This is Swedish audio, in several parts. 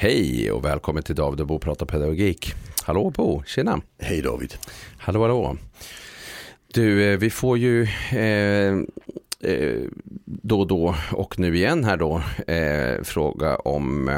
Hej och välkommen till David och Bo pratar pedagogik. Hallå Bo, tjena. Hej David. Hallå hallå. Du, eh, vi får ju eh, eh, då och då och nu igen här då eh, fråga om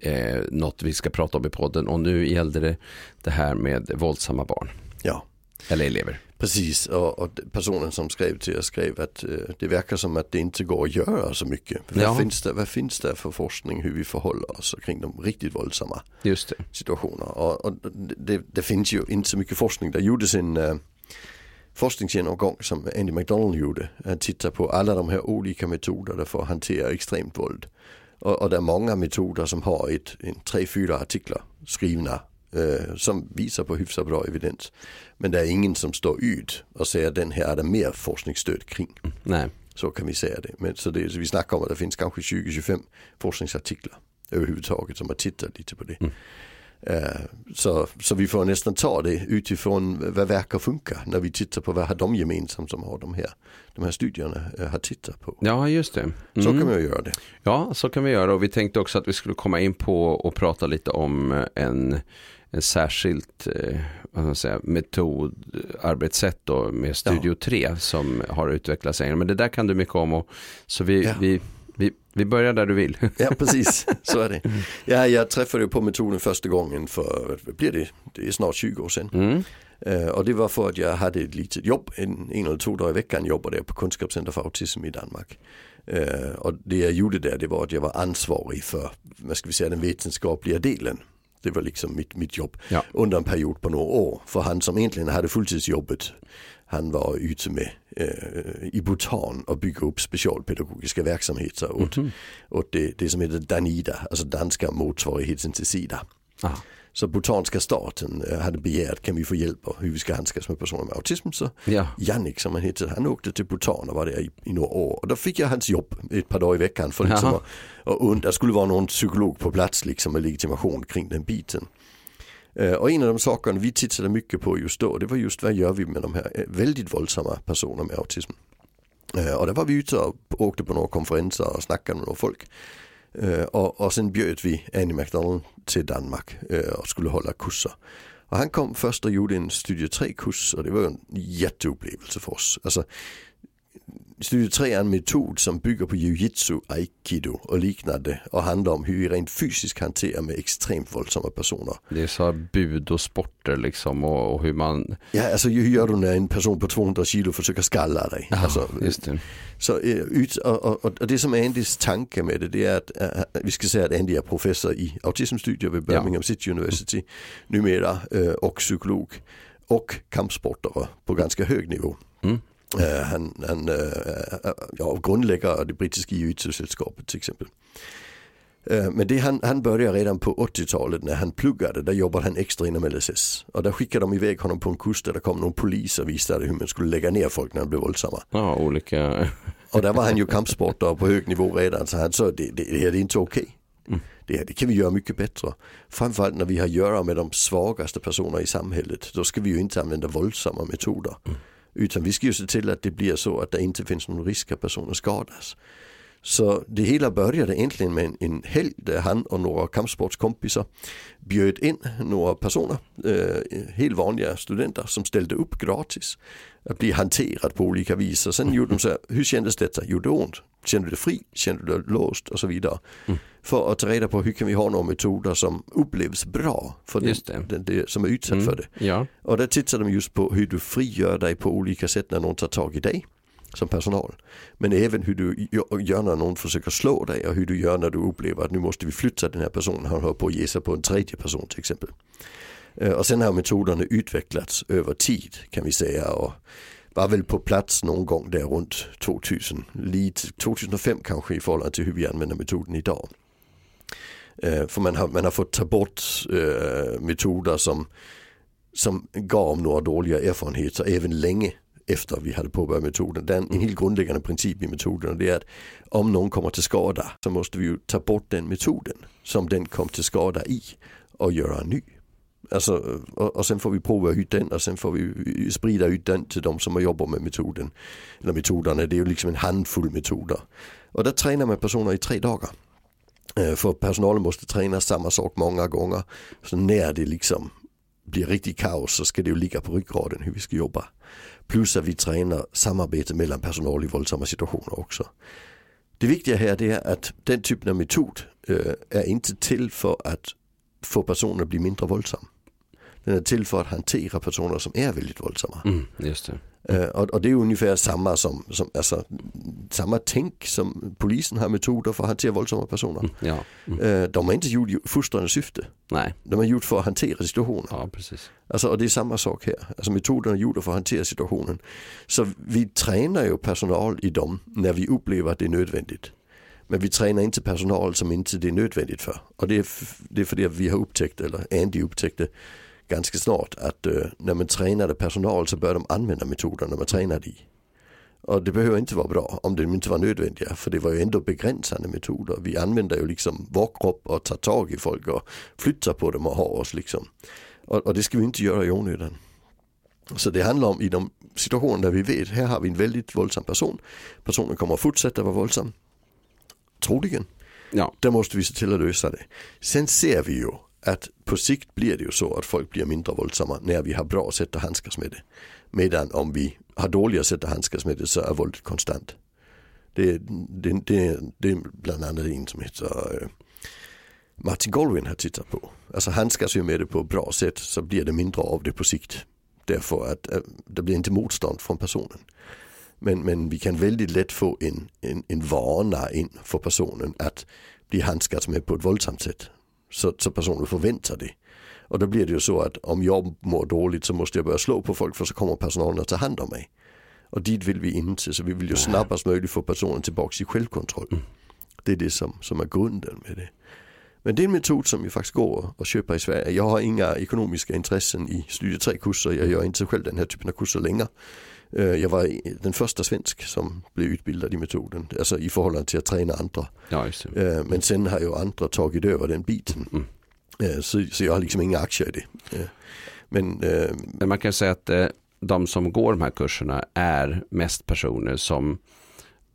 eh, eh, något vi ska prata om i podden och nu gällde det det här med våldsamma barn. Ja. Eller elever. Precis, och, och, personen som skrev till oss skrev att uh, det verkar som att det inte går att göra så mycket. Ja. Vad, finns det, vad finns det för forskning hur vi förhåller oss kring de riktigt våldsamma Just det. situationerna? Och, och det, det, finns ju inte så mycket forskning. Det gjordes en uh, forskningsgenomgång som Andy McDonald gjorde. Han tittade på alla de här olika metoderna för att hantera extremt våld. Och, och det är många metoder som har ett, en tre, fyra artiklar skrivna eh, som visar på hyfsat bra evidens. Men det är ingen som står ut och säger att den här är det mer forskningsstöd kring. Nej. Så kan vi säga det. Men så, det, så vi snackar om att det finns kanske 20-25 forskningsartiklar överhuvudtaget som har tittat lite på det. Mm. Uh, så, så vi får nästan ta det utifrån vad verkar funka när vi tittar på vad har de gemensamt som har de här, de här studierna uh, har tittat på. Ja just det. Mm. Så kan vi göra det. Ja så kan vi göra och vi tänkte också att vi skulle komma in på och prata lite om en en särskilt eh, säga, metod, arbetssätt då, med Studio ja. 3 som har utvecklats längre. Men det där kan du mycket om. Och, så vi, ja. vi, vi, vi börjar där du vill. Ja precis, så är det. Ja, jag träffade på metoden första gången för, blir det, det är snart 20 år sedan. Mm. Uh, och det var för att jag hade ett litet jobb, en, en eller två dagar i veckan jobbade jag på Kunskapscenter för autism i Danmark. Uh, och det jag gjorde där det var att jag var ansvarig för, vad ska vi säga, den vetenskapliga delen det var liksom mitt, mitt jobb ja. under en period på några år. För han som egentligen hade fulltidsjobbet, han var ute med eh, i Bhutan och bygga upp specialpedagogiska verksamheter åt, mm -hmm. åt det, det som heter Danida, alltså danska motsvarigheten till Sida. Aha. Så Bhutanska staten eh, hade begärt kan vi få hjälp av hur vi ska handskas med personer med autism. Så ja. Jannik som han hette, han åkte till Bhutan och var där i, i några år. Och då fick jag hans jobb ett par dagar i veckan för liksom att, och det skulle vara någon psykolog på plats liksom med legitimation kring den biten. Uh, och en av de sakerna vi tittade mycket på just då, det var just vad gör vi med de här eh, väldigt våldsamma personerna med autism. Och där var vi ute och åkte på några konferenser och snackade med några folk. Øh, uh, och, och sen bjöd vi Annie McDonald till Danmark øh, och skulle hålla kurser. Och han kom först och gjorde en studie 3-kurs och det var en jätteupplevelse för oss. Alltså, Studie 3 är en metod som bygger på jujitsu, aikido och liknande och handlar om hur vi rent fysiskt hanterar med extremt våldsamma personer. Det är så bud och sporter liksom och, och, hur man... Ja, alltså hur gör du när en person på 200 kilo försöker skalla dig? Ja, alltså, just det. Så, och, och, och, det som är Andys tanke med det, det är att vi ska säga att Andy är professor i autismstudier vid Birmingham ja. City University numera och psykolog och kampsportare på ganska hög nivå. Mm. Uh, han, han uh, ja, grundlägger det brittiska jujutsu-sällskapet till exempel. Uh, men det han, han började redan på 80-talet när han pluggade, där jobbade han extra inom LSS. Och där skickade de iväg honom på en kurs där det kom någon polis och visade hur man skulle lägga ner folk när de blev våldsamma. Ja, olika. och där var han ju kampsportare på hög nivå redan så han sa det, det, det är inte okej. Okay. Mm. Det, det, kan vi göra mycket bättre. Framförallt när vi har att göra med de svagaste personerna i samhället. Då ska vi ju inte använda våldsamma metoder. Mm. Utan vi ska ju se till att det blir så att det inte finns någon risk att personer skadas. Så det hela började egentligen med en, en helg där han och några kampsportskompisar bjöd in några personer, eh, helt vanliga studenter som ställde upp gratis. Att bli hanterad på olika vis och sen gjorde de så här, hur kändes detta? Jo det ont. Känner du dig fri? Känner du dig låst? Och så vidare. Mm. För att ta reda på hur kan vi ha några metoder som upplevs bra för den, den, den, som är utsatt mm. för det. Ja. Och där tittar de just på hur du frigör dig på olika sätt när någon tar tag i dig som personal. Men även hur du gör när någon försöker slå dig och hur du gör när du upplever att nu måste vi flytta den här personen. Han håller på att ge sig på en tredje person till exempel. Eh, och sen har metoderna utvecklats över tid kan vi säga. Och var väl på plats någon gång där runt 2000, lite 2005 kanske i förhållande till hur vi använder metoden idag. Eh, för man har, man har fått ta bort eh, metoder som, som gav några dåliga erfarenheter även länge efter vi hade påbörjat metoden. Den, en helt grundläggande princip i metoden det är att om någon kommer till skada så måste vi ju ta bort den metoden som den kom till skada i och göra en ny. Alltså, och, och sen får vi prova ut den och sen får vi sprida ut den till de som har jobbat med metoden. Eller metoderna, det är ju liksom en handfull metoder. Och där tränar man personer i tre dagar. Eh, för personalen måste träna samma sak många gånger. Så när det liksom blir riktigt kaos så ska det ju ligga på ryggraden hur vi ska jobba. Plus att vi tränar samarbete mellan personal i våldsamma situationer också. Det viktiga här det är att den typen av metod är øh, inte till för att få personer att bli mindre våldsamma. Den är till för att hantera personer som är väldigt våldsamma. Mm, det. Uh, och, och, det är ungefär samma som, som alltså, samma tänk som polisen har metoder för att hantera våldsamma personer. Mm, ja. Mm. Uh, de har inte gjort i fostrande syfte. Nej. De har gjort för att hantera situationen. Ja, precis. Alltså, och det är samma sak här. Alltså metoderna är gjorda för att hantera situationen. Så vi tränar ju personal i dem när vi upplever att det är nödvändigt. Men vi tränar inte personal som inte det är nödvändigt för. Och det är, det är för det vi har upptäckt, eller Andy upptäckte ganska snart att uh, när man tränade personal så bör de använda metoderna man tränade i. Och det behöver inte vara bra om de inte var nödvändiga för det var ju ändå begränsande metoder. Vi använder ju liksom vår kropp och tar tag i folk och flyttar på dem och har oss liksom. Och, och det ska vi inte göra i onödan. Så det handlar om i de situationer där vi vet, här har vi en väldigt våldsam person. Personen kommer att fortsätta vara våldsam. Troligen. Ja. Där måste vi se till att lösa det. Sen ser vi ju att på sikt blir det ju så att folk blir mindre våldsamma när vi har bra sätt att handskas med det. Medan om vi har dåliga sätt att handskas med det så är våldet konstant. Det, det, det, det är bland annat en som heter eh, Martin Goldwyn har tittat på. Alltså handskas vi med det på ett bra sätt så blir det mindre av det på sikt. Därför att eh, det blir inte motstånd från personen. Men, men vi kan väldigt lätt få en, en, en vana in för personen att bli handskats med på ett våldsamt sätt så, så personen förväntar det. Och då blir det ju så att om jag mår dåligt så måste jag börja slå på folk för så kommer personalen att ta hand om mig. Och dit vill vi inte, så vi vill ju snabbast möjligt få personen tillbaka i självkontroll. Mm. Det är det som, som är grunden med det. Men det är en metod som ju faktiskt går att köpa i Sverige. Jag har inga ekonomiska intressen i studie 3-kurser. Jag gör inte själv den här typen av kurser längre. Eh, jag var den första svensk som blev utbildad i metoden, alltså i förhållande till att träna andra. Ja, eh, Men sen har ju andra tagit över den biten. Mm. Eh, så, så, jag har liksom inga aktier i det. Men, Men man kan säga att de som går de här kurserna är mest personer som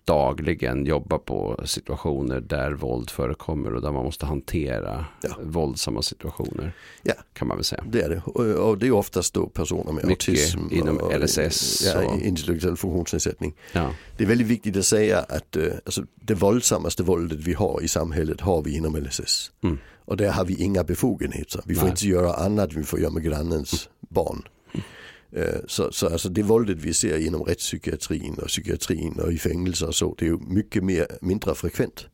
dagligen jobbar på situationer där våld förekommer och där man måste hantera ja. våldsamma situationer. Ja, kan man väl säga. Det är det. Och, det är oftast då personer med Mycket autism. inom och, LSS. Ja, och... intellektuell funktionsnedsättning. Ja. Det är väldigt viktigt att säga att uh, alltså, det våldsammaste våldet vi har i samhället har vi inom LSS. Mm. Och där har vi inga befogenheter. Vi får Nej. inte göra annat vi får göra med grannens mm. barn. Øh, så, så alltså det våldet vi ser inom rättspsykiatrin och psykiatrin och i fängelser och så, det är ju mycket mer, mindre frekvent.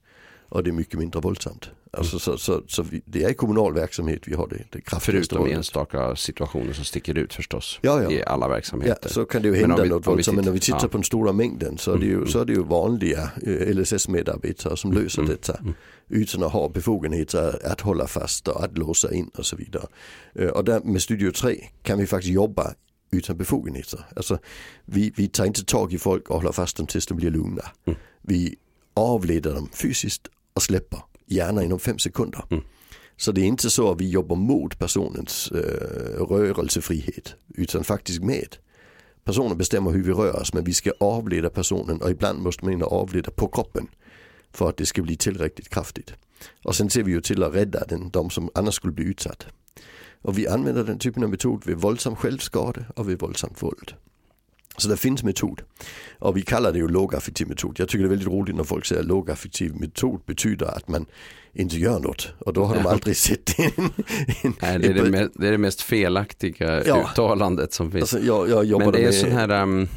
Och det är mycket mindre våldsamt. Alltså, så så, så vi, det är kommunal verksamhet vi har det, det Förutom våldet. enstaka situationer som sticker ut förstås. Ja, ja. I alla verksamheter. Ja, så kan det ju hända vi, något våldsamt. Men när vi tittar ja. på den stora mängden så är det ju, mm. så är det ju vanliga eh, LSS-medarbetare som löser mm. detta. Mm. Utan att ha befogenheter att hålla fast och att låsa in och så vidare. Eh, och där med Studio 3 kan vi faktiskt jobba utan befogenheter. Alltså, vi, vi tar inte tag i folk och håller fast dem tills de blir lugna. Mm. Vi avleder dem fysiskt och släpper, gärna inom fem sekunder. Mm. Så det är inte så att vi jobbar mot personens äh, rörelsefrihet utan faktiskt med. Personen bestämmer hur vi rör oss men vi ska avleda personen och ibland måste man avleda på kroppen för att det ska bli tillräckligt kraftigt. Och sen ser vi ju till att rädda den, de som annars skulle bli utsatt. Och vi använder den typen av metod vid våldsam självskade och vid våldsamt våld. Så det finns metod. Och vi kallar det ju lågaffektiv metod. Jag tycker det är väldigt roligt när folk säger att lågaffektiv metod betyder att man inte gör något. Och då har de aldrig sett en, en Nej, det, är det, mest, det är det mest felaktiga ja. uttalandet som finns. Alltså, jag, jag Men det är med... sån här, um,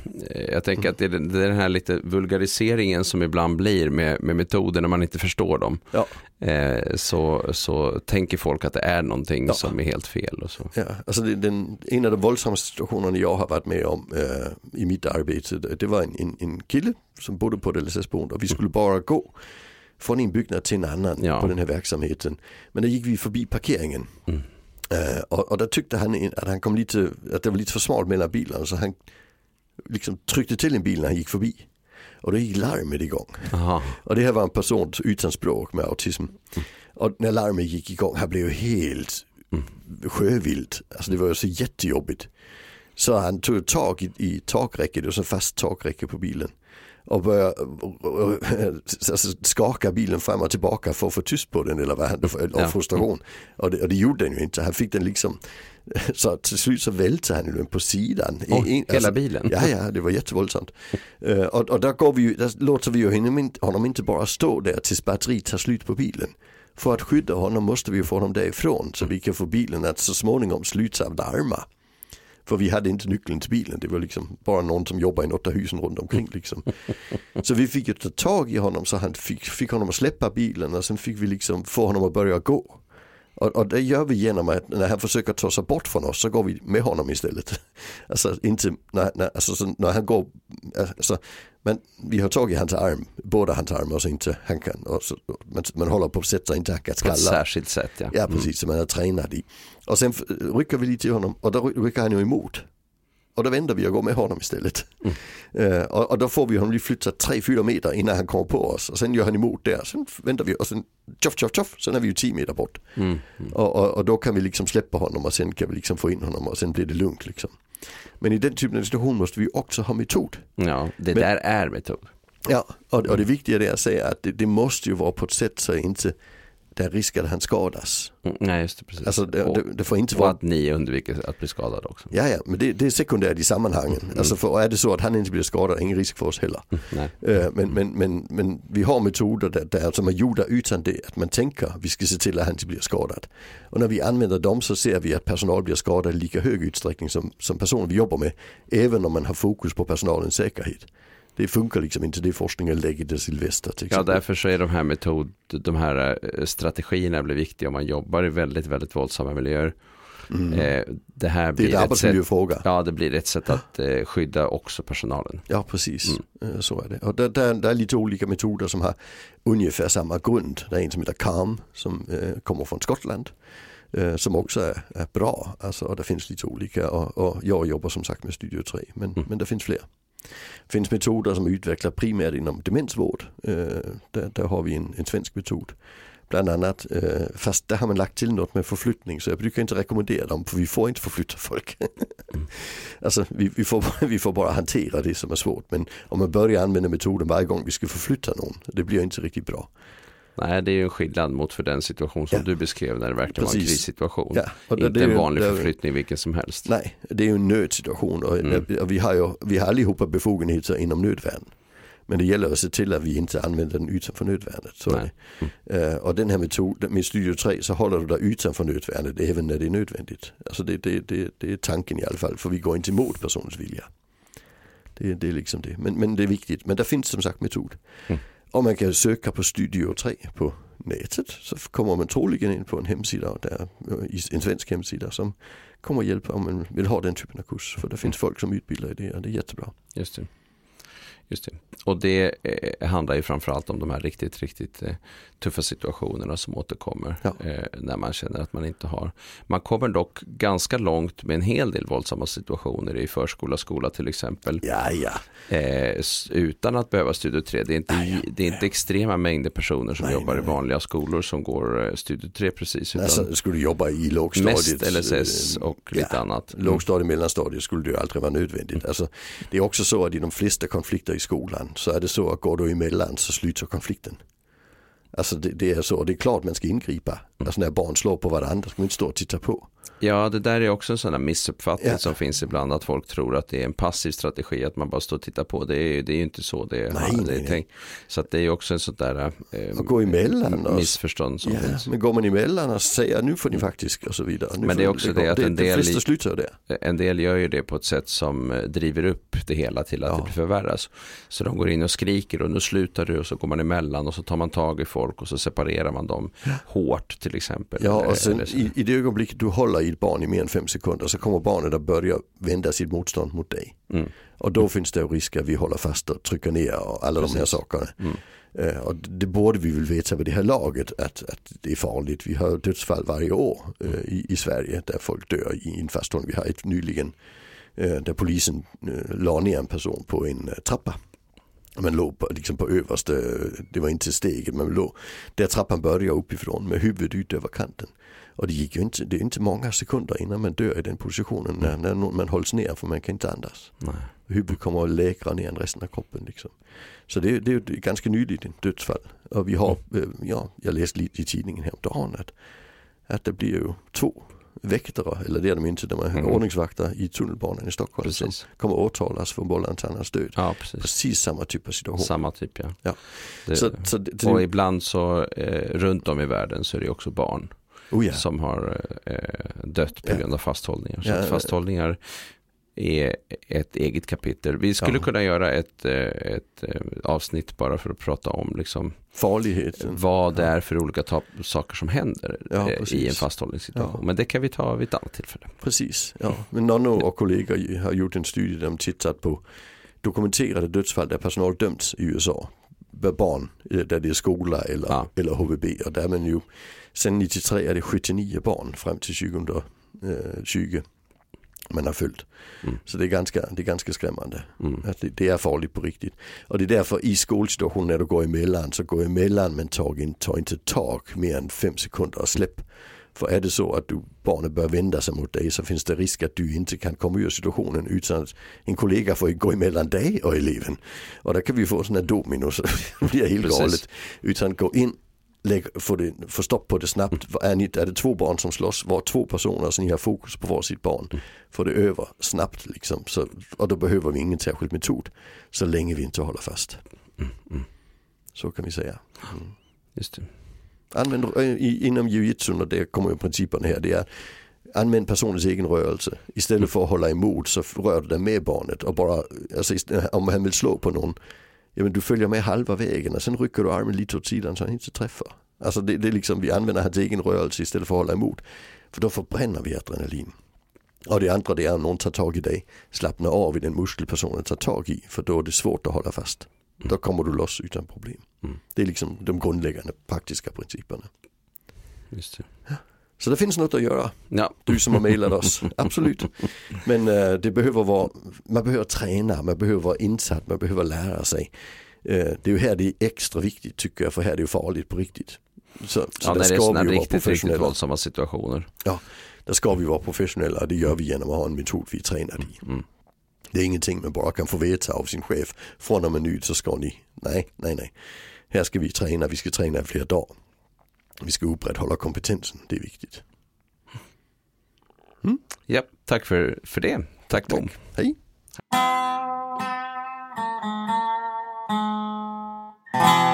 jag tänker att det är, det är den här lite vulgariseringen som ibland blir med, med metoder när man inte förstår dem. Ja. Eh, så, så tänker folk att det är någonting ja. som är helt fel. Och så. Ja, alltså det, den, en av de våldsammaste situationerna jag har varit med om eh, i mitt arbete, det var en, en, en kille som bodde på ett LSS-boende och vi skulle bara gå från en byggnad till en annan ja. på den här verksamheten. Men då gick vi förbi parkeringen. Mm. Uh, och, och där tyckte han att han kom lite, att det var lite för smalt mellan bilarna så han liksom tryckte till en bil när han gick förbi. Och då gick larmet igång. Aha. Och det här var en person utan språk med autism. Mm. Och när larmet gick igång, han blev helt mm. sjövild. Alltså det var så jättejobbigt. Så han tog tag i, i takräcket, och så fast takräcke på bilen. Och börja alltså, skaka bilen fram och tillbaka för att få tyst på den eller vad han, av frustration. Och det, och det gjorde den ju inte, han fick den liksom så till slut så välte han den på sidan. Oh, en, hela alltså, bilen? Ja, ja, det var jättevåldsamt. uh, och, och där, går vi, där låter vi ju honom, honom inte bara stå där tills batteriet tar slut på bilen. För att skydda honom måste vi få honom därifrån så vi kan få bilen att så småningom sluta larma. För vi hade inte nyckeln till bilen, det var liksom bara någon som jobbar i något av husen runt omkring liksom. Så vi fick ju ta tag i honom så han fick, fick honom att släppa bilen och sen fick vi liksom få honom att börja gå. Och, och, det gör vi genom att när han försöker ta sig bort från oss så går vi med honom istället. Alltså inte, när, när, alltså, när han går, alltså, men vi har tagit hans arm, båda hans armar så inte han kan, och så, man, man håller på att sätta inte han kan skalla. På ett särskilt sätt ja. Ja precis, mm. som man har tränat i. Och sen rycker vi lite i honom och då rycker han ju emot. Och då vänder vi och går med honom istället. Mm. Uh, och, och, då får vi honom flytta 3-4 meter innan han kommer på oss. Och sen gör han emot där. Sen vänder vi och sen tjoff tjoff tjoff. Sen är vi ju 10 meter bort. Mm. Mm. Och, och, och, då kan vi liksom släppa honom och sen kan vi liksom få in honom och sen blir det lugnt liksom. Men i den typen av situation måste vi också ha metod. Ja, det Men, där är metod. Ja, och, och det viktiga är att säga att det, det måste ju vara på ett sätt så inte det är risk att han skadas. Mm, nej, just det, precis. Alltså, det, och, det, det får inte vara... att ni undviker att bli skadad också. Ja, ja, men det, det är sekundärt i sammanhangen. Mm. Alltså för är det så att han inte blir skadad, ingen risk för oss heller. Mm, uh, men, men, men, men vi har metoder där, där som är gjorda utan det, att man tänker vi ska se till att han inte blir skadad. Och när vi använder dem så ser vi att personal blir skadad i lika hög utsträckning som, som personer vi jobbar med, även om man har fokus på personalens säkerhet det funkar liksom inte, det forskningen lägger till Silvester till Ja, därför så är de här metod, de här eh, strategierna blir viktiga om man jobbar i väldigt, väldigt våldsamma miljöer. Mm. Eh, det här blir det är ett sätt, fråga. Ja, det blir ett sätt att eh, skydda också personalen. Ja, precis. Mm. Så är det. Och där, där, där, är lite olika metoder som har ungefär samma grund. Det är en som heter CARM som kommer från Skottland. Som också är, är, bra. Alltså, och det finns lite olika och, och jag jobbar som sagt med Studio 3 men, mm. men det finns fler. Det finns metoder som är utvecklade primärt inom demensvård. Eh, där, där, har vi en, en svensk metod. Bland annat, eh, fast där har man lagt till något med förflyttning så jag brukar inte rekommendera dem för vi får inte förflytta folk. mm. Alltså vi, vi, får, vi får bara hantera det som är svårt men om man börjar använda metoden varje gång vi ska förflytta någon, det blir inte riktigt bra. Nej, det är ju en skillnad mot för den situation som ja. du beskrev när det verkligen Precis. var en krissituation. Ja. Och Inte en vanlig ju, förflyttning vilken som helst. Nej, det är ju en nödsituation och mm. vi har ju vi har allihopa befogenheter inom nödvärn. Men det gäller att se till att vi inte använder den utanför nödvärnet. Så mm. uh, och den här metoden med Studio 3 så håller du dig utanför nödvärnet även när det är nödvändigt. Alltså det, det, det, det är tanken i alla fall, för vi går inte emot personens vilja. Det, det är liksom det. Men, men det är viktigt. Men det finns som sagt metod. Mm. Och man kan söka på Studio 3 på nätet så kommer man troligen in på en hemsida, där, en svensk hemsida som kommer hjälpa om man vill ha den typen av kurs. För det finns folk som utbildar i det och det är jättebra. Just det. Just det. Och det eh, handlar ju framförallt om de här riktigt, riktigt eh, tuffa situationerna som återkommer. Ja. Eh, när man känner att man inte har. Man kommer dock ganska långt med en hel del våldsamma situationer i förskola, skola till exempel. Ja, ja. Eh, utan att behöva Studio 3. Det är inte. Det är inte extrema mängder personer som nej, jobbar nej, i vanliga skolor som går eh, Studio 3 precis. Utan alltså, skulle du jobba i lågstadiet. Mest LSS och lite annat. Mm. Lågstadiet, mellanstadiet skulle det ju aldrig vara nödvändigt. Alltså, det är också så att i de flesta konflikter i skolan så är det så att går du emellan så slutar konflikten. Alltså det, det, är så, det är klart man ska ingripa. Alltså när barn slår på varandra ska man inte stå och titta på. Ja, det där är också en sån här missuppfattning ja. som finns ibland. Att folk tror att det är en passiv strategi, att man bara står och tittar på. Det är, det är ju inte så det är, nej, det är nej, tänkt. Så att det är också en sån där eh, gå emellan och, missförstånd som ja, finns. Men går man emellan och säger nu får ni faktiskt och så vidare. Nu men det är också det, det att en del, det. en del gör ju det på ett sätt som eh, driver upp det hela till att ja. det förvärras. Så de går in och skriker och nu slutar du och så går man emellan och så tar man tag i folk och så separerar man dem hårt till exempel. Ja, och sen i, i det ögonblicket du håller i ett barn i mer än fem sekunder så kommer barnet att börja vända sitt motstånd mot dig. Mm. Och då finns det risk att vi håller fast och trycker ner och alla Precis. de här sakerna. Mm. Uh, och det borde vi väl veta vid det här laget att, att det är farligt. Vi har dödsfall varje år uh, i, i, Sverige där folk dör i en fasthållning. Vi har ett nyligen uh, där polisen la ner en person på en trappa. Man låg på, liksom på översta, det var inte steget, men låg där trappan började uppifrån med huvudet ut över kanten. Och det gick ju inte, det är inte många sekunder innan man dör i den positionen när, när man hålls ner för man kan inte andas. Nej. huvudet kommer att läkra ner än resten av kroppen. Liksom. Så det, det är ett ganska nyligen dödsfall. Och vi har, äh, ja, jag läste lite i tidningen häromdagen att, att det blir ju två väktare, eller det är de inte, de är mm. ordningsvakter i tunnelbanan i Stockholm precis. som kommer åtalas för vållande död. Ja, precis. precis. samma typ av situation. Samma typ ja. ja. Det, så, så det, och ibland så eh, runt om i världen så är det också barn oh ja. som har eh, dött på grund av fasthållningar. Så fasthållningar är ett eget kapitel. Vi skulle ja. kunna göra ett, eh, ett eh, avsnitt bara för att prata om liksom farligheten. Vad det är för olika saker som händer ja, eh, i en fasthållningssituation. Ja. Men det kan vi ta vid ett annat tillfälle. Precis, ja. Men Nonno och kollegor har gjort en studie där de tittat på dokumenterade dödsfall där personal dömts i USA. Barn, där det är skola eller, ja. eller HVB. Och där man ju, sen 93 är det 79 barn fram till 2020 man har följt. Mm. Så det är ganska, det är ganska skrämmande. Mm. Att det, det, är farligt på riktigt. Och det är därför i skolsituationen när du går emellan så gå emellan men ta, in, ta inte tag mer än fem sekunder och släpp. För är det så att du, barnet börjar vända sig mot dig så finns det risk att du inte kan komma ur situationen utan att en kollega får gå emellan dig och eleven. Och där kan vi få sådana så det blir helt galet. Utan gå in lägg, få, det, få stopp på det snabbt. Är, ni, är det två barn som slåss, var två personer så ni har fokus på var sitt barn. Mm. Få det över snabbt liksom. Så, och då behöver vi ingen särskild metod. Så länge vi inte håller fast. Mm. Mm. Så kan vi säga. Mm. Just det. Använd, inom jujitsun och det kommer ju principerna här. Det är använd personens egen rörelse. Istället mm. för att hålla emot så rör du dig med barnet och bara, alltså, om han vill slå på någon ja men du följer med halva vägen och sen rycker du armen lite åt sidan så han inte träffar. Alltså det, det är liksom, vi använder hans egen rörelse istället för att hålla emot. För då förbränner vi adrenalin. Och det andra det är om någon tar tag i dig, slappna av i den muskel personen tar tag i för då är det svårt att hålla fast. Mm. Då kommer du loss utan problem. Mm. Det är liksom de grundläggande praktiska principerna. Just det. Ja. Så det finns något att göra. Ja. Du som har mejlat oss, absolut. Men uh, det behöver vara, man behöver träna, man behöver vara insatt, man behöver lära sig. Uh, det är ju här det är extra viktigt tycker jag, för här är det ju farligt på riktigt. Så, så ja, när det är sådana riktigt, riktigt våldsamma situationer. Ja, där ska vi vara professionella och det gör vi genom att ha en metod vi tränar i. Mm. Det är ingenting man bara kan få veta av sin chef. Från och med nu så ska ni, nej, nej, nej. Här ska vi träna, vi ska träna i flera dagar. Vi ska upprätthålla kompetensen, det är viktigt. Mm. Ja, tack för, för det. Tack Tom. Tack. Hej. Hej.